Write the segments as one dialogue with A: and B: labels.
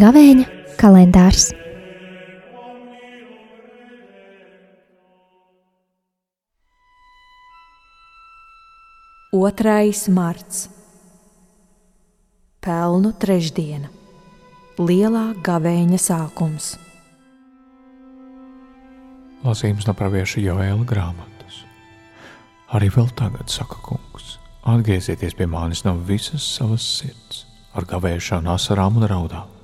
A: Gavēņa kalendārs.
B: Otrais marts. Pelnu trešdiena. Lielā gavēņa sākums.
C: Lasījums no pravieša Joēla grāmatas. Arī vēl tagad, saka kungs, atgriezieties pie manis no visas savas sirds, ar gavēšanu, asarām un raudām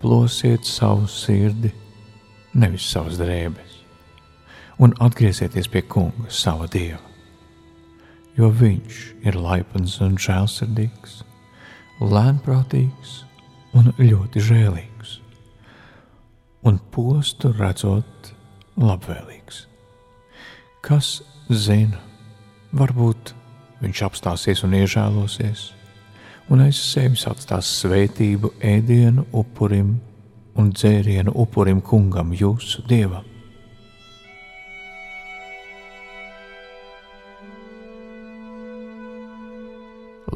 C: plosiet savu sirdi, nevis savas drēbes, un atgriezieties pie kunga, sava dieva. Jo viņš ir laipns un žēlsirdīgs, lēnprātīgs un ļoti žēlīgs, un postu redzot labvēlīgs. Kas zina, varbūt viņš apstāsies un iežēlosies un aiz sevis atstās svētību ēdienu upurim un dzērienu upurim kungam, jūsu dievam.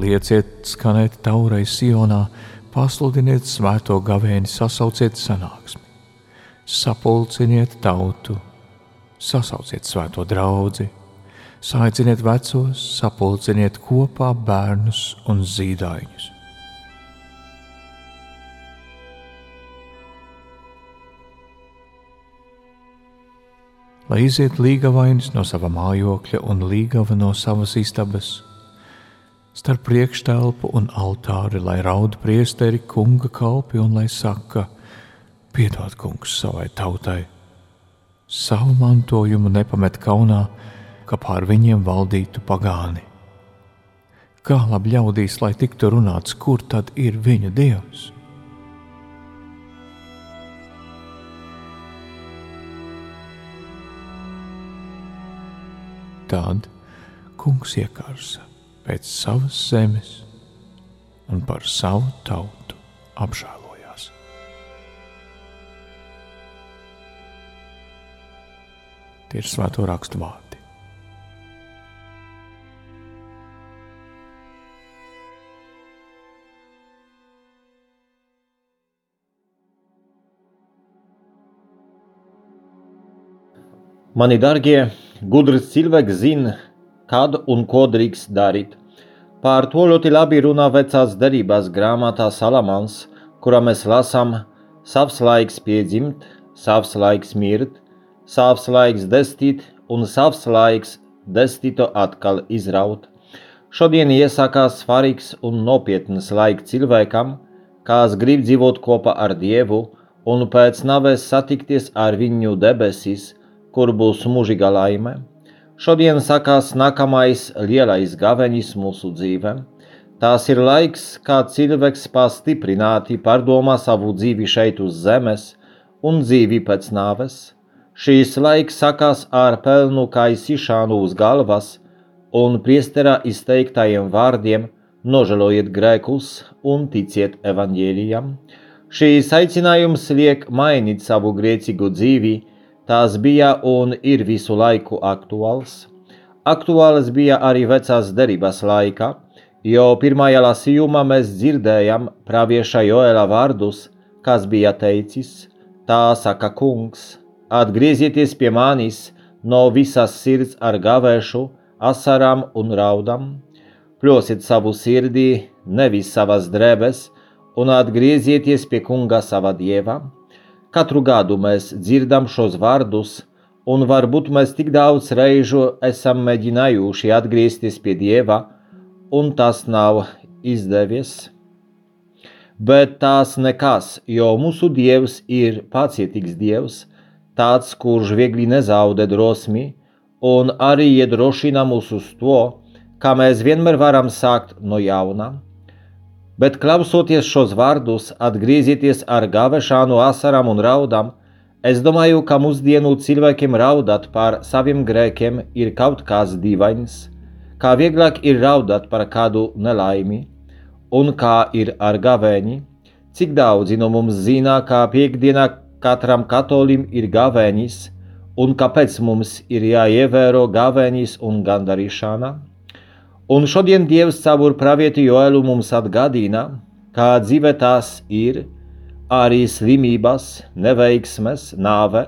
C: Lieciet, skanēt taurai Sionā, pasludiniet svēto gavēni, sasauciet sanāksmi, sapulciniet tautu, sasauciet svēto draugu Saiciniet vecos, sapulciniet kopā bērnus un zīdaiņus. Lai iziet līgavainis no sava mājokļa un līgava no savas istabas, starp priekštelpu un altāri, lai raud priesteri kunga kalpi un lai saka, piedod kungs savai tautai, savu mantojumu nepamet kaunā, ka pār viņiem valdītu pagāni. Kā labi ļaudīs, lai tiktu runāts, kur tad ir viņu dievs? Tad kungs iekārsa pēc savas zemes un par savu tautu apžēlojās. Tie ir svēto rakstu vārdi.
D: Mani darbie, gudrs cilvēks zina, kad un ko drīkst darīt. Par to ļoti labi runā vecās derības grāmatā Salamans, kurā mēs lasām: savs laiks piedzimt, savs laiks mirt, savs laiks destīt un savs laiks destīto atkal izraut. Šodien iesākās svarīgs un nopietns laiks cilvēkam, kas grib dzīvot kopā ar Dievu un pēc nāves satikties ar viņu debesīs kur būs mūžīga laime. Šodien sākās nākamais lielais gavenis mūsu dzīvēm. Tas ir laiks, kad cilvēks pastiprināti pārdomā savu dzīvi šeit uz zemes un dzīvi pēc nāves. Šīs laiks sākās ar pelnu kaisīšanu uz galvas un priesterā izteiktajiem vārdiem nožēlojiet grēkus un ticiet evaņģēlijam. Šīs aicinājums liek mainīt savu grēcīgu dzīvi, tās bija un ir visu laiku aktuāls. Aktuāls bija arī vecās derības laikā, jo pirmajā lasījumā mēs dzirdējam pravieša Joēla vārdus, kas bija teicis: Tā saka kungs, atgriezieties pie manis no visas sirds ar gavēšu, asarām un raudam, plosiet savu sirdī, nevis savas drēbes, un atgriezieties pie kunga sava dieva Katru gadu mēs dzirdam šos vārdus, un varbūt mēs tik daudz reižu esam mēģinājuši atgriezties pie Dieva, un tas nav izdevies. Bet tās nekas, jo mūsu Dievs ir pacietīgs Dievs, tāds, kurš viegli nezaudē drosmi, un arī iedrošina mūs uz to, kā mēs vienmēr varam sākt no jauna bet klausoties šos vārdus, atgriezieties ar gāvešanu, asarām un raudām, es domāju, ka mūsdienu cilvēkiem raudāt par saviem grēkiem ir kaut kas dīvains, kā vieglāk ir raudāt par kādu nelaimi, un kā ir ar gavēni, cik daudzi no mums zina, ka piekdienā katram katolim ir gavēnis un kāpēc mums ir jāievēro gavēnis un gandarīšana. Un šodien Dievs caur pravieti Joelu mums atgādina, kā dzīve tās ir, arī slimības, neveiksmes, nāve,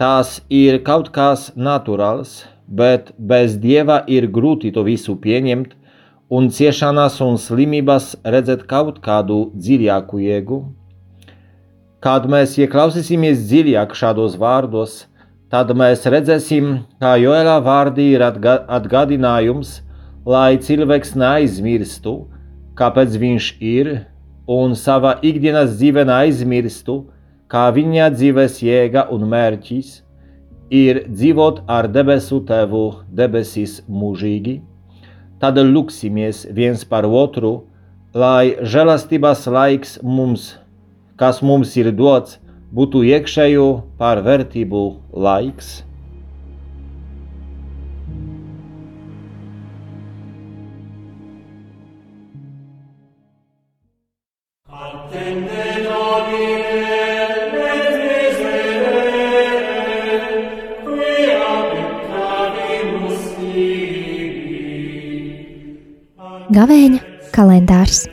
D: tās ir kaut kas naturāls, bet bez Dieva ir grūti to visu pieņemt un ciešanas un slimības redzēt kaut kādu dziļāku jēgu. Kad mēs ieklausīsimies dziļāk šādos vārdos, tad mēs redzēsim, kā Joēlā vārdi ir atgādinājums, lai cilvēks neaizmirstu, kāpēc viņš ir, un savā ikdienas dzīvē neaizmirstu, kā viņa dzīves jēga un mērķis ir dzīvot ar debesu Tēvu debesīs mūžīgi. Tad lūksimies viens par otru, lai žēlastības laiks mums, kas mums ir dots, būtu iekšējo pārvērtību laiks.
A: Gavēņa kalendārs